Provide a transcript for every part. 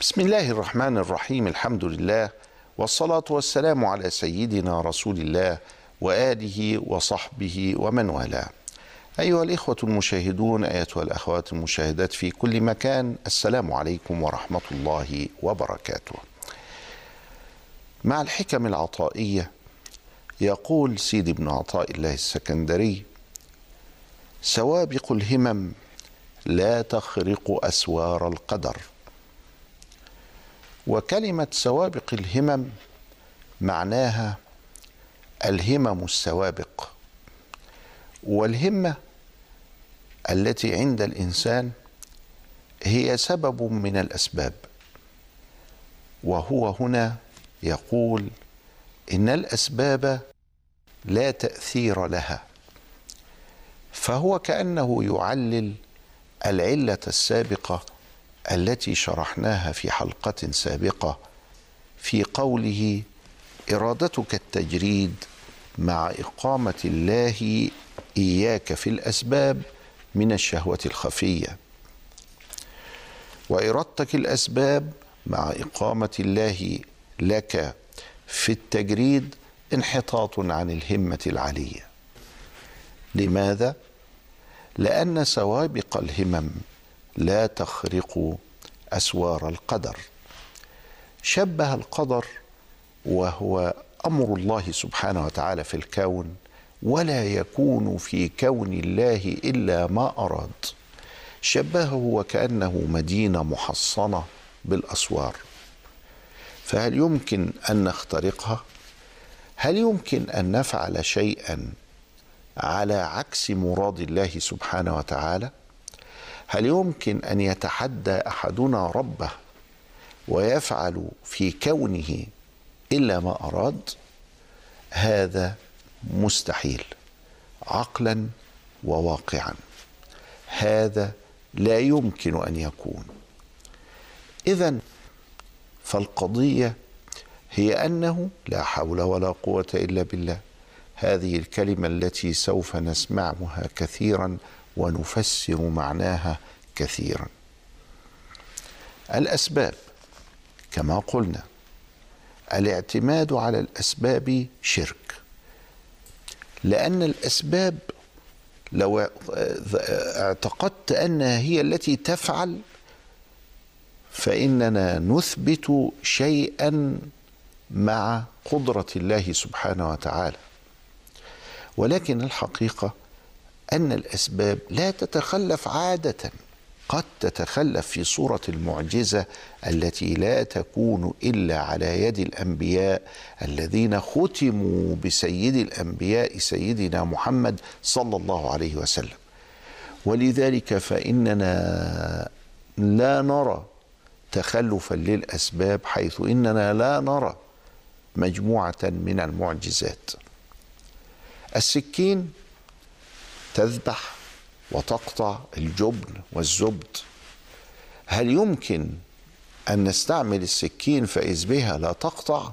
بسم الله الرحمن الرحيم الحمد لله والصلاة والسلام على سيدنا رسول الله وآله وصحبه ومن والاه. أيها الإخوة المشاهدون أيتها الأخوات المشاهدات في كل مكان السلام عليكم ورحمة الله وبركاته. مع الحكم العطائية يقول سيدي ابن عطاء الله السكندري سوابق الهمم لا تخرق أسوار القدر. وكلمة سوابق الهمم معناها الهمم السوابق. والهمة التي عند الإنسان هي سبب من الأسباب. وهو هنا يقول إن الأسباب لا تأثير لها فهو كأنه يعلل العلة السابقة التي شرحناها في حلقة سابقة في قوله إرادتك التجريد مع إقامة الله إياك في الأسباب من الشهوة الخفية وإرادتك الأسباب مع إقامة الله لك في التجريد انحطاط عن الهمة العلية لماذا؟ لأن سوابق الهمم لا تخرق أسوار القدر شبه القدر وهو أمر الله سبحانه وتعالى في الكون ولا يكون في كون الله إلا ما أراد شبهه وكأنه مدينة محصنة بالأسوار فهل يمكن أن نخترقها؟ هل يمكن أن نفعل شيئا على عكس مراد الله سبحانه وتعالى؟ هل يمكن أن يتحدى أحدنا ربه ويفعل في كونه إلا ما أراد؟ هذا مستحيل عقلا وواقعا. هذا لا يمكن أن يكون. اذا فالقضية هي أنه لا حول ولا قوة إلا بالله. هذه الكلمة التي سوف نسمعها كثيرا ونفسر معناها كثيرا. الأسباب كما قلنا الاعتماد على الأسباب شرك. لأن الأسباب لو اعتقدت أنها هي التي تفعل فإننا نثبت شيئا مع قدرة الله سبحانه وتعالى. ولكن الحقيقة أن الأسباب لا تتخلف عادة. قد تتخلف في صورة المعجزة التي لا تكون إلا على يد الأنبياء الذين ختموا بسيد الأنبياء سيدنا محمد صلى الله عليه وسلم. ولذلك فإننا لا نرى تخلفا للأسباب حيث إننا لا نرى مجموعة من المعجزات. السكين تذبح وتقطع الجبن والزبد. هل يمكن أن نستعمل السكين فاذ بها لا تقطع؟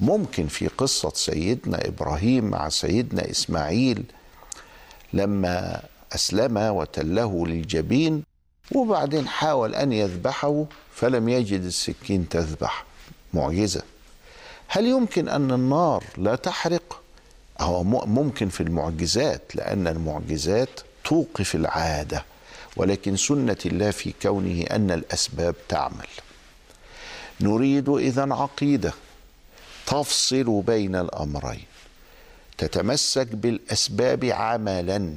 ممكن في قصة سيدنا إبراهيم مع سيدنا إسماعيل لما أسلم وتله للجبين وبعدين حاول أن يذبحه فلم يجد السكين تذبح معجزة. هل يمكن أن النار لا تحرق؟ هو ممكن في المعجزات لأن المعجزات توقف العادة ولكن سنة الله في كونه أن الأسباب تعمل. نريد إذا عقيدة تفصل بين الأمرين تتمسك بالأسباب عملا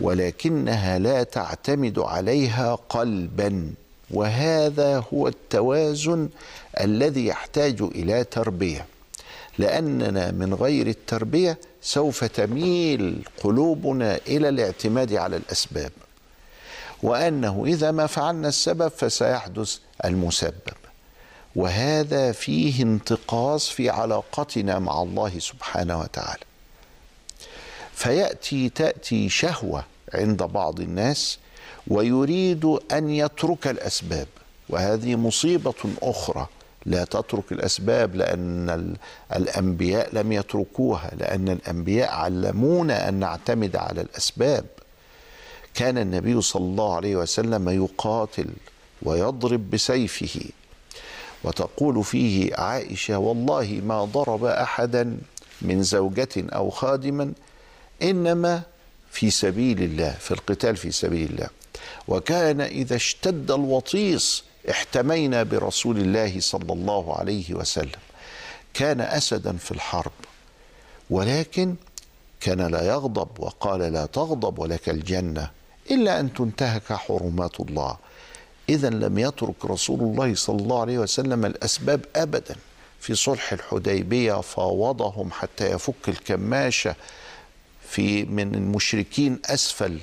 ولكنها لا تعتمد عليها قلبا. وهذا هو التوازن الذي يحتاج إلى تربية. لأننا من غير التربية سوف تميل قلوبنا إلى الاعتماد على الأسباب. وأنه إذا ما فعلنا السبب فسيحدث المسبب. وهذا فيه انتقاص في علاقتنا مع الله سبحانه وتعالى. فيأتي تأتي شهوة عند بعض الناس ويريد أن يترك الأسباب. وهذه مصيبة أخرى. لا تترك الأسباب لأن الأنبياء لم يتركوها لأن الأنبياء علمونا أن نعتمد على الأسباب. كان النبي صلى الله عليه وسلم يقاتل ويضرب بسيفه وتقول فيه عائشة والله ما ضرب أحدا من زوجة أو خادما إنما في سبيل الله في القتال في سبيل الله. وكان إذا اشتد الوطيس احتمينا برسول الله صلى الله عليه وسلم. كان اسدا في الحرب ولكن كان لا يغضب وقال لا تغضب ولك الجنة إلا أن تنتهك حرمات الله. اذا لم يترك رسول الله صلى الله عليه وسلم الأسباب ابدا. في صلح الحديبية فاوضهم حتى يفك الكماشة في من المشركين أسفل.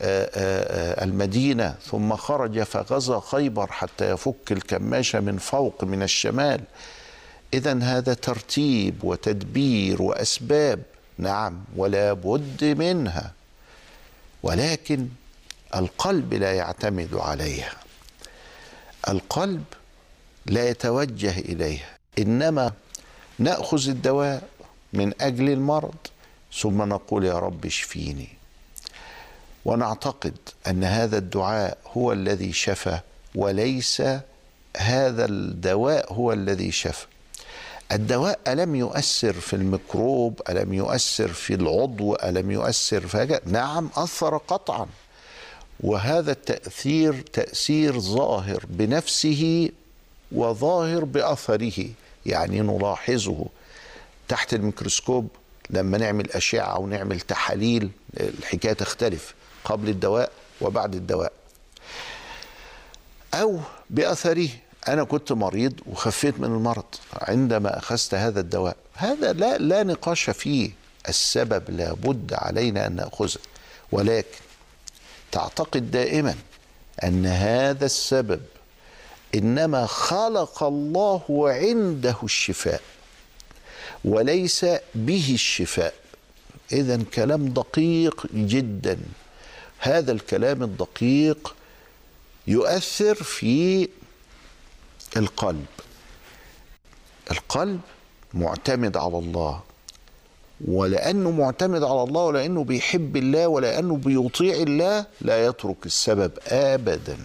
المدينة ثم خرج فغزا خيبر حتى يفك الكماشه من فوق من الشمال. اذا هذا ترتيب وتدبير وأسباب. نعم ولا بد منها ولكن القلب لا يعتمد عليها. القلب لا يتوجه إليها. إنما نأخذ الدواء من أجل المرض. ثم نقول يا رب اشفيني. ونعتقد أن هذا الدعاء هو الذي شفى وليس هذا الدواء هو الذي شفى. الدواء ألم يؤثر في الميكروب؟ ألم يؤثر في العضو؟ ألم يؤثر في نعم أثر قطعا. وهذا التأثير تأثير ظاهر بنفسه وظاهر بأثره يعني نلاحظه تحت الميكروسكوب لما نعمل أشعة أو نعمل تحاليل الحكاية تختلف. قبل الدواء وبعد الدواء. أو بأثره أنا كنت مريض وخفيت من المرض عندما أخذت هذا الدواء. هذا لا لا نقاش فيه. السبب لابد علينا أن نأخذه. ولكن تعتقد دائما أن هذا السبب إنما خلق الله عنده الشفاء وليس به الشفاء. إذا كلام دقيق جدا. هذا الكلام الدقيق يؤثر في القلب. القلب معتمد على الله ولأنه معتمد على الله ولأنه بيحب الله ولأنه بيطيع الله لا يترك السبب ابدا.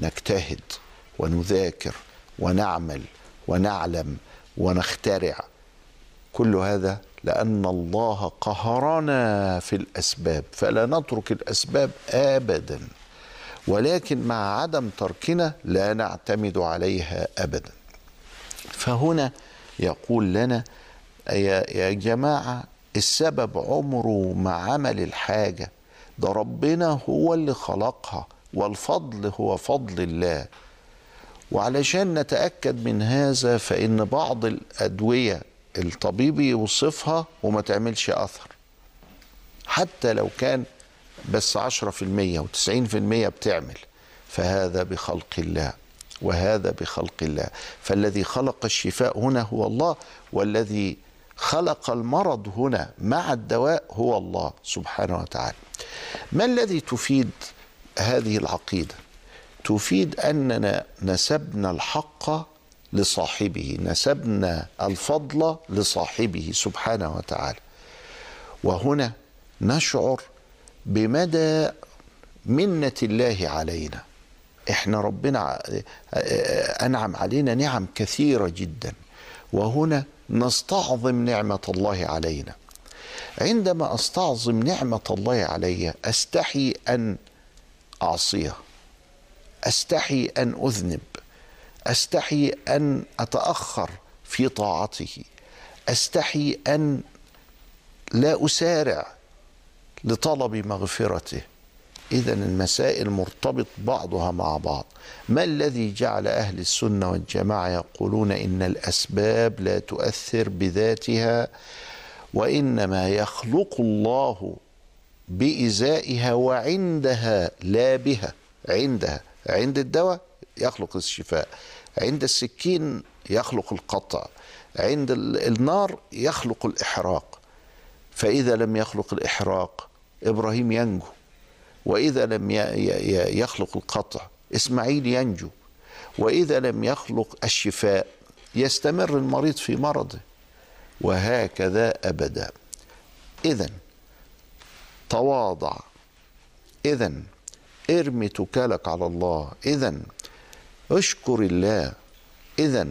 نجتهد ونذاكر ونعمل ونعلم ونخترع. كل هذا لأن الله قهرنا في الأسباب فلا نترك الأسباب ابدا ولكن مع عدم تركنا لا نعتمد عليها ابدا. فهنا يقول لنا يا يا جماعة السبب عمره ما عمل الحاجة ده ربنا هو اللي خلقها والفضل هو فضل الله. وعلشان نتأكد من هذا فإن بعض الأدوية الطبيب يوصفها وما تعملش أثر. حتى لو كان بس 10% و90% بتعمل فهذا بخلق الله وهذا بخلق الله. فالذي خلق الشفاء هنا هو الله والذي خلق المرض هنا مع الدواء هو الله سبحانه وتعالى. ما الذي تفيد هذه العقيدة؟ تفيد أننا نسبنا الحق لصاحبه نسبنا الفضل لصاحبه سبحانه وتعالى. وهنا نشعر بمدى منة الله علينا. إحنا ربنا أنعم علينا نعم كثيرة جدا. وهنا نستعظم نعمة الله علينا. عندما أستعظم نعمة الله علي أستحي أن أعصيه. أستحي أن أذنب. أستحي أن أتأخر في طاعته. أستحي أن لا أسارع لطلب مغفرته. اذا المسائل مرتبط بعضها مع بعض. ما الذي جعل أهل السنة والجماعة يقولون إن الأسباب لا تؤثر بذاتها وإنما يخلق الله بإزائها وعندها لا بها عندها عند الدواء؟ يخلق الشفاء. عند السكين يخلق القطع. عند النار يخلق الإحراق. فإذا لم يخلق الإحراق إبراهيم ينجو. وإذا لم يخلق القطع إسماعيل ينجو. وإذا لم يخلق الشفاء يستمر المريض في مرضه. وهكذا أبدا. اذا تواضع. اذا ارمي توكلك على الله. اذا اشكر الله. اذا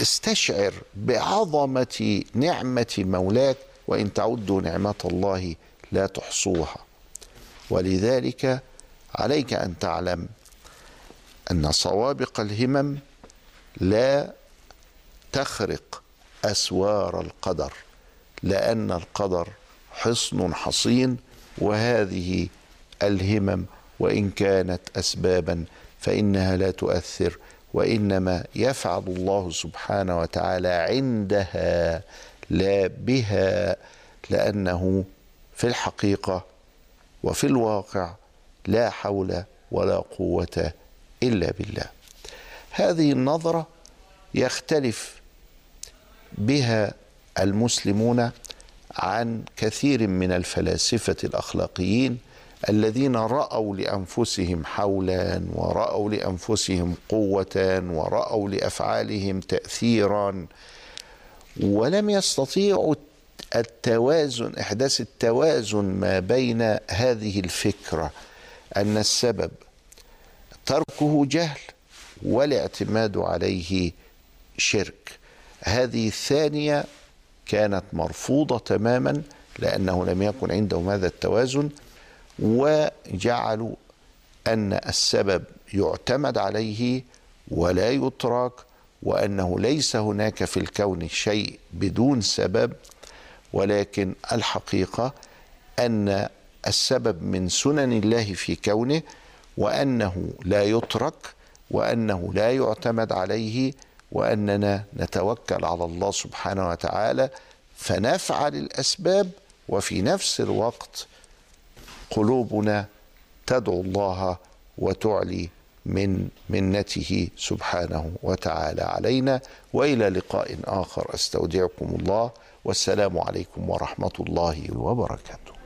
استشعر بعظمة نعمة مولاك وإن تعدوا نعمة الله لا تحصوها. ولذلك عليك أن تعلم أن سوابق الهمم لا تخرق أسوار القدر لأن القدر حصن حصين وهذه الهمم وإن كانت اسبابا فإنها لا تؤثر وإنما يفعل الله سبحانه وتعالى عندها لا بها لأنه في الحقيقة وفي الواقع لا حول ولا قوة إلا بالله. هذه النظرة يختلف بها المسلمون عن كثير من الفلاسفة الأخلاقيين الذين رأوا لأنفسهم حولا ورأوا لأنفسهم قوة ورأوا لأفعالهم تاثيرا ولم يستطيعوا التوازن إحداث التوازن ما بين هذه الفكرة. أن السبب تركه جهل والاعتماد عليه شرك. هذه الثانية كانت مرفوضة تماما لأنه لم يكن عندهم هذا التوازن. وجعلوا أن السبب يعتمد عليه ولا يترك وأنه ليس هناك في الكون شيء بدون سبب ولكن الحقيقة أن السبب من سنن الله في كونه وأنه لا يترك وأنه لا يعتمد عليه وأننا نتوكل على الله سبحانه وتعالى فنفعل الأسباب وفي نفس الوقت قلوبنا تدعو الله وتعلي من منته سبحانه وتعالى علينا وإلى لقاء آخر. أستودعكم الله. والسلام عليكم ورحمة الله وبركاته.